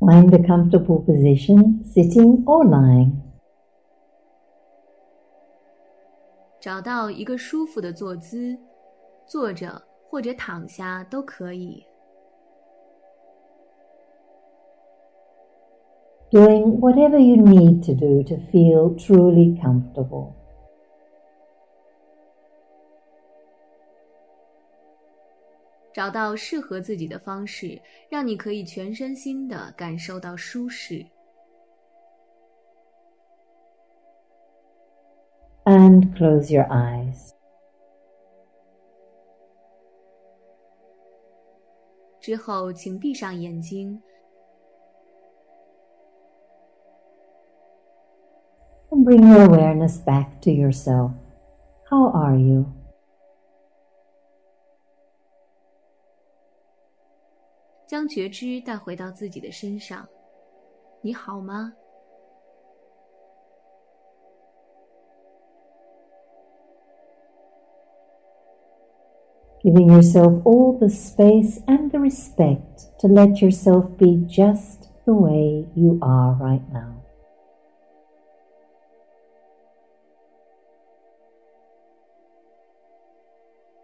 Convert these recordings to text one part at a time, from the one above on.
Find a comfortable position, sitting or lying. 找到一个舒服的坐姿，坐着或者躺下都可以。Doing whatever you need to do to feel truly comfortable. 找到适合自己的方式，让你可以全身心的感受到舒适。And close your eyes. 之后，请闭上眼睛。And bring your awareness back to yourself. How are you? 将觉知带回到自己的身上，你好吗？Giving yourself all the space and the respect to let yourself be just the way you are right now.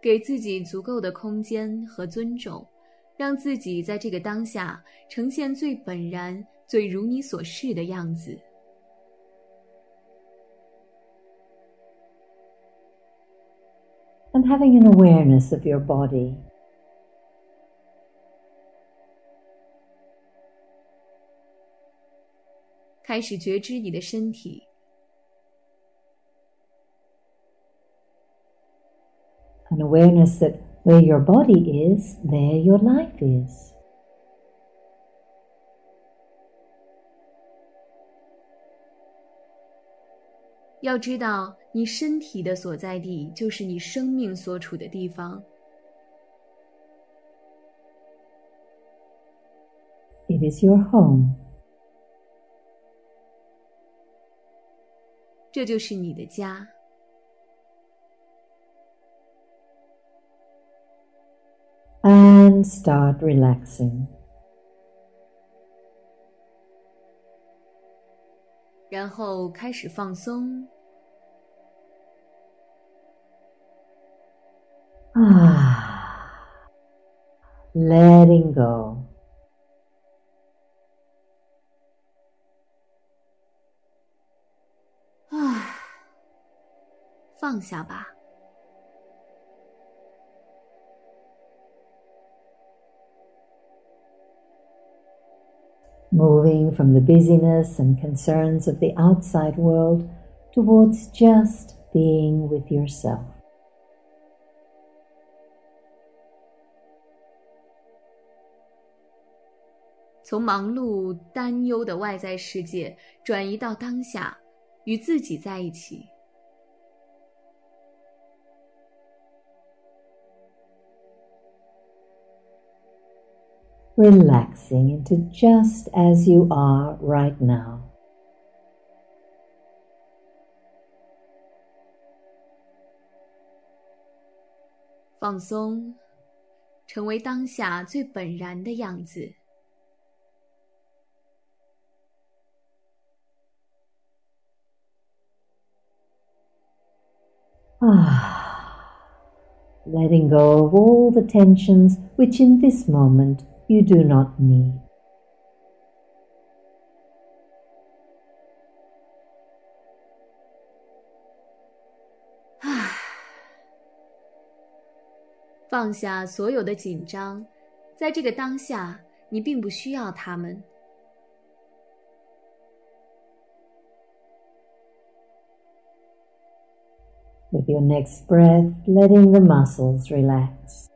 给自己足够的空间和尊重。 让自己在这个当下呈现最本然、最如你所示的样子。And having an awareness of your body. 开始觉知你的身体。An awareness that where your body is, there your life is. 要知道，你身体的所在地就是你生命所处的地方。It is your home. 这就是你的家。 and start relaxing. 然后开始放松。Ah, letting go. 啊，放下吧。 moving from the busyness and concerns of the outside world towards just being with yourself. 从忙碌、担忧的外在世界转移到当下，与自己在一起。 relaxing into just as you are right now. 放松，成为当下最本然的样子。Ah, letting go of all the tensions which in this moment you do not need. 放下所有的紧张，在这个当下，你并不需要他们。With your next breath, letting the muscles relax.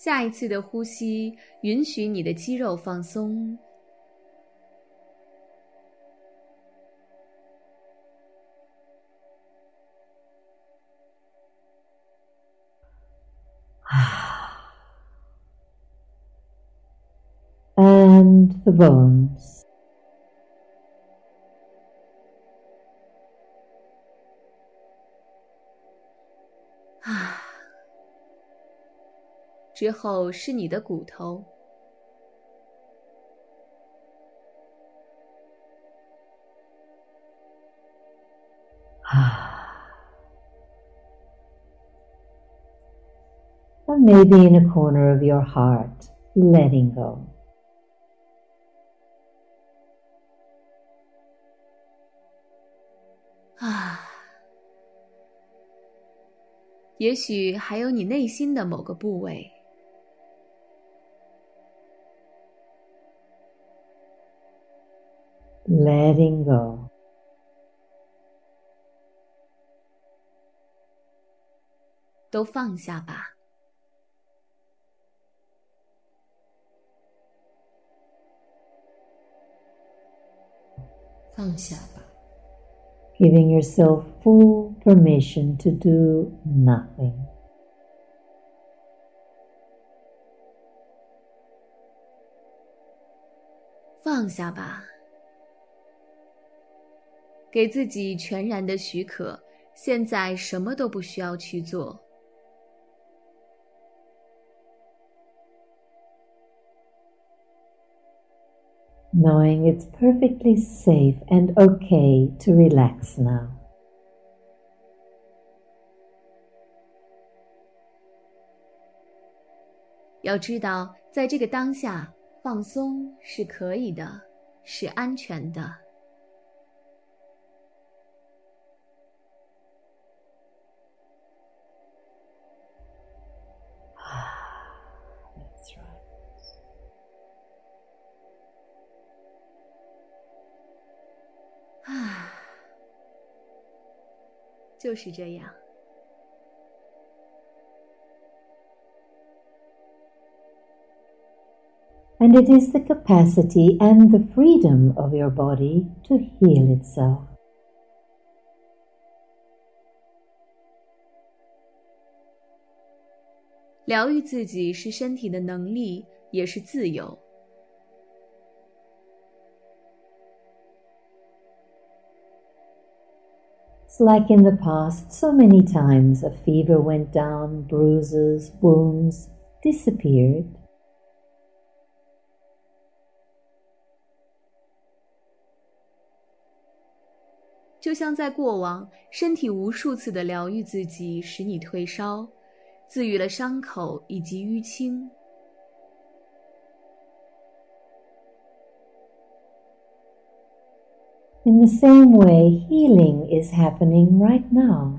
下一次的呼吸，允许你的肌肉放松。and the bones. 之后是你的骨头。or maybe in a corner of your heart, letting go. 啊，也许还有你内心的某个部位。letting go. 都放下吧。放下吧。Giving yourself full permission to do nothing. 放下吧， 给自己全然的许可，现在什么都不需要去做。knowing it's perfectly safe and okay to relax now. 就是这样。And it is the capacity and the freedom of your body to heal itself. 疗愈自己是身体的能力，也是自由。like in the past, so many times a fever went down, bruises, wounds disappeared. 就像在过往，身体无数次的疗愈自己，使你退烧，治愈了伤口以及淤青。 In the same way, healing is happening right now.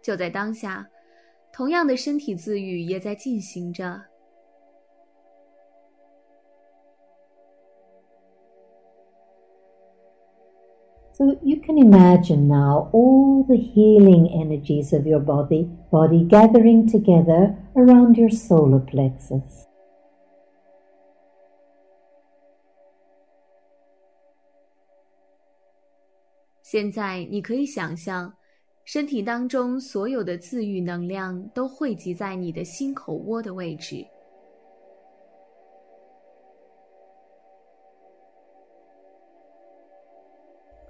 就在当下，同样的身体自愈也在进行着。 So you can imagine now all the healing energies of your body, body gathering together around your solar plexus. Now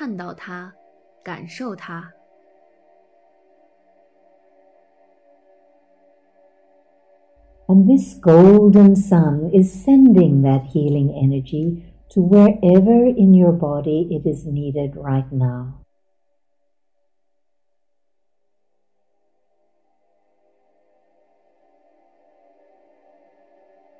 看到它，感受它。And this golden sun is sending that healing energy to wherever in your body it is needed right now.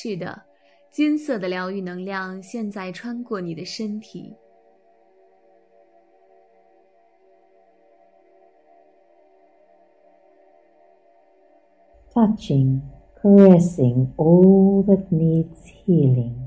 是的，金色的疗愈能量现在穿过你的身体。touching, caressing all that needs healing.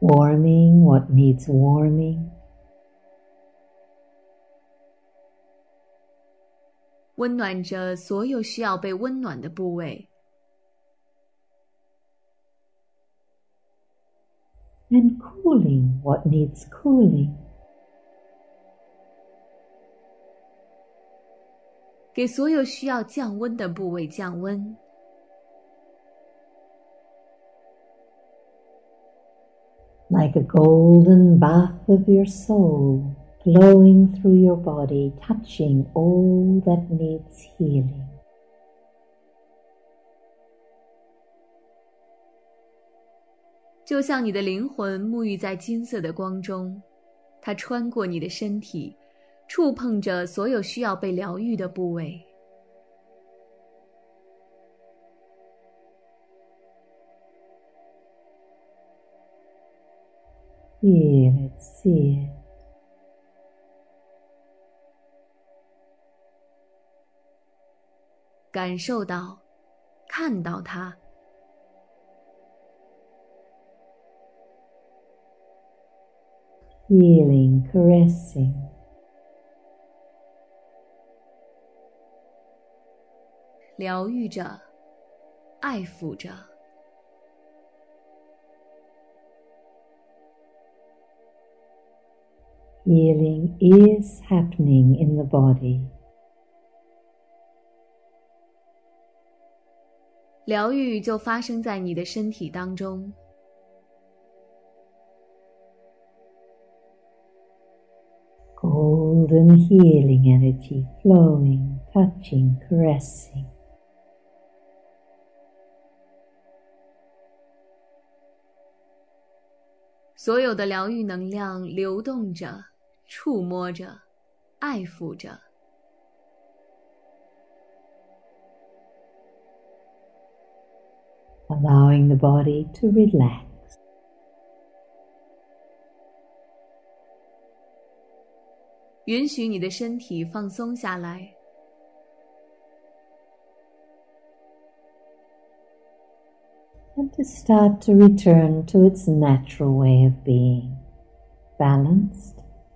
warming what needs warming. 温暖着所有需要被温暖的部位。And cooling what needs cooling. 给所有需要降温的部位降温。 Like a golden bath of your soul flowing through your body, touching all that needs healing. 就像你的灵魂沐浴在金色的光中，它穿过你的身体，触碰着所有需要被疗愈的部位。It, see it. 感受到，看到它。Healing, caressing. 疗愈着，爱抚着。Healing is happening in the body. 疗愈就发生在你的身体当中。Golden healing energy flowing, touching, caressing. 所有的疗愈能量流动着。 触摸着，爱抚着。Allowing the body to relax. 允许你的身体放松下来。And to start to return to its natural way of being, balanced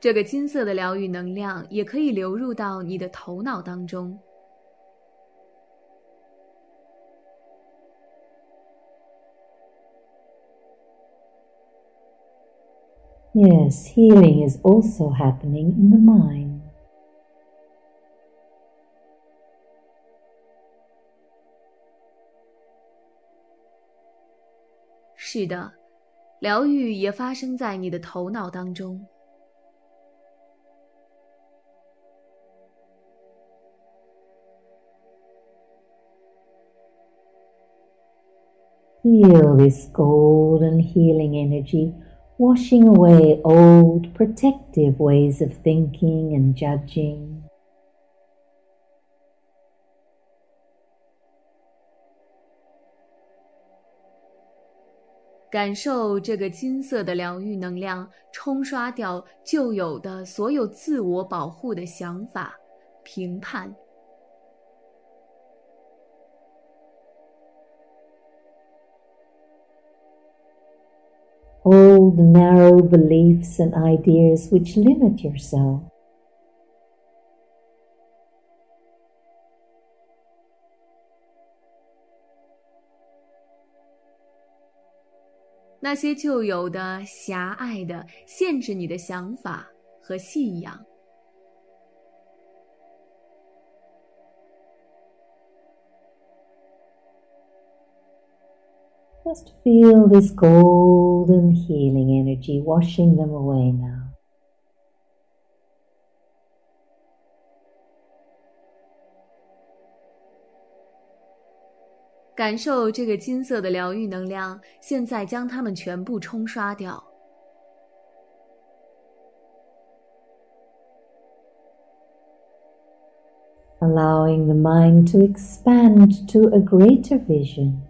这个金色的疗愈能量也可以流入到你的头脑当中。Yes, healing is also happening in the mind. 是的，疗愈也发生在你的头脑当中。Feel this golden healing energy washing away old protective ways of thinking and judging. the narrow beliefs and ideas which limit yourself. 那些旧有的、狭隘的、限制你的想法和信仰。 Just feel this golden healing energy washing them away now. 感受这个金色的疗愈能量，现在将它们全部冲刷掉。Allowing the mind to expand to a greater vision.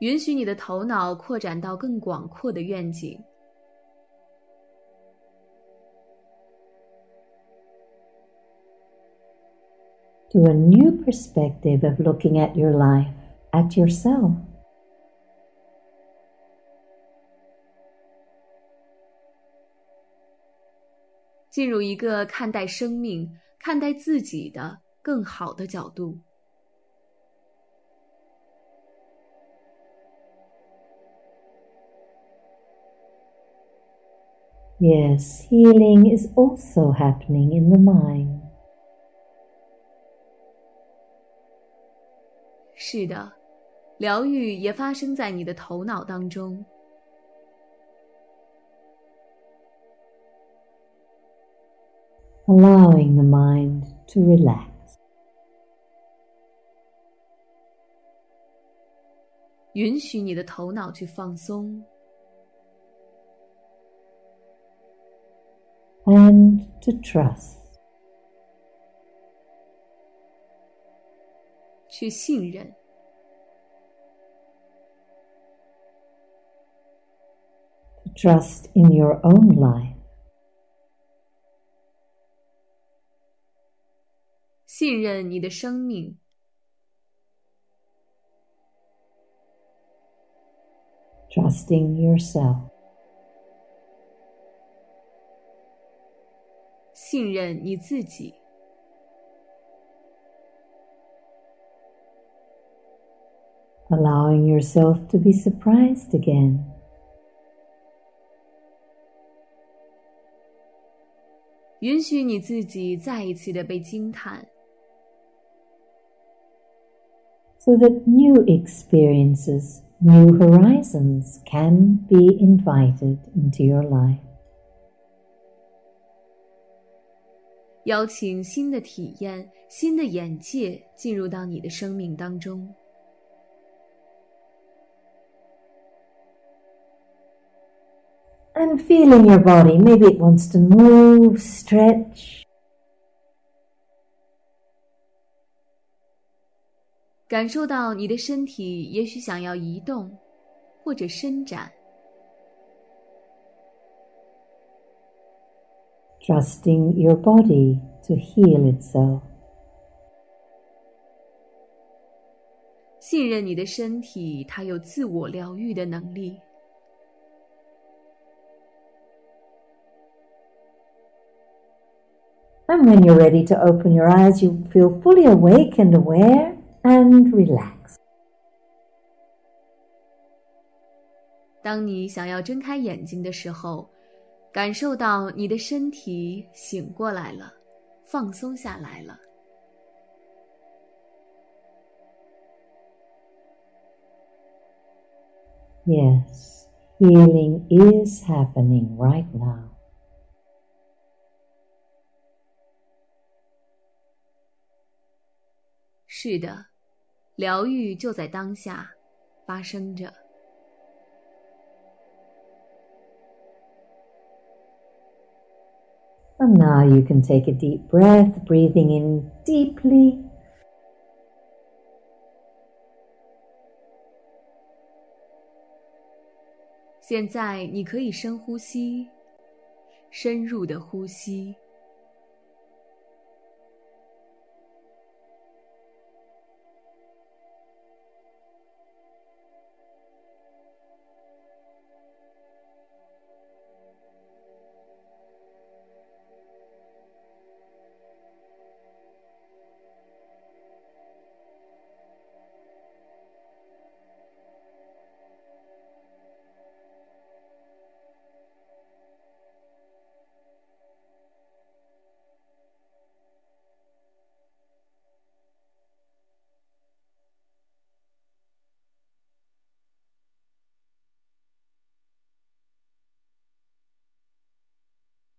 允许你的头脑扩展到更广阔的愿景。to a new perspective of looking at your life, at yourself. 进入一个看待生命、看待自己的更好的角度。Yes, healing is also happening in the mind. 是的，疗愈也发生在你的头脑当中。Allowing the mind to relax. 允许你的头脑去放松。 And to trust. 去信任。To trust in your own life. 信任你的生命。Trusting yourself. 信任你自己。allowing yourself to be surprised again. 允许你自己再一次的被惊叹。So that new experiences, new horizons can be invited into your life. 邀请新的体验、新的眼界进入到你的生命当中。and feeling your body. Maybe it wants to move, stretch. 感受到你的身体也许想要移动，或者伸展。Trusting your body to heal itself. 信任你的身体，它有自我疗愈的能力。And when you're ready to open your eyes, you feel fully awake and aware and relaxed. 当你想要睁开眼睛的时候， 感受到你的身体醒过来了，放松下来了。Yes，healing is happening right now。是的，疗愈就在当下发生着。And now you can take a deep breath, breathing in deeply. Now 现在你可以深呼吸，深入的呼吸。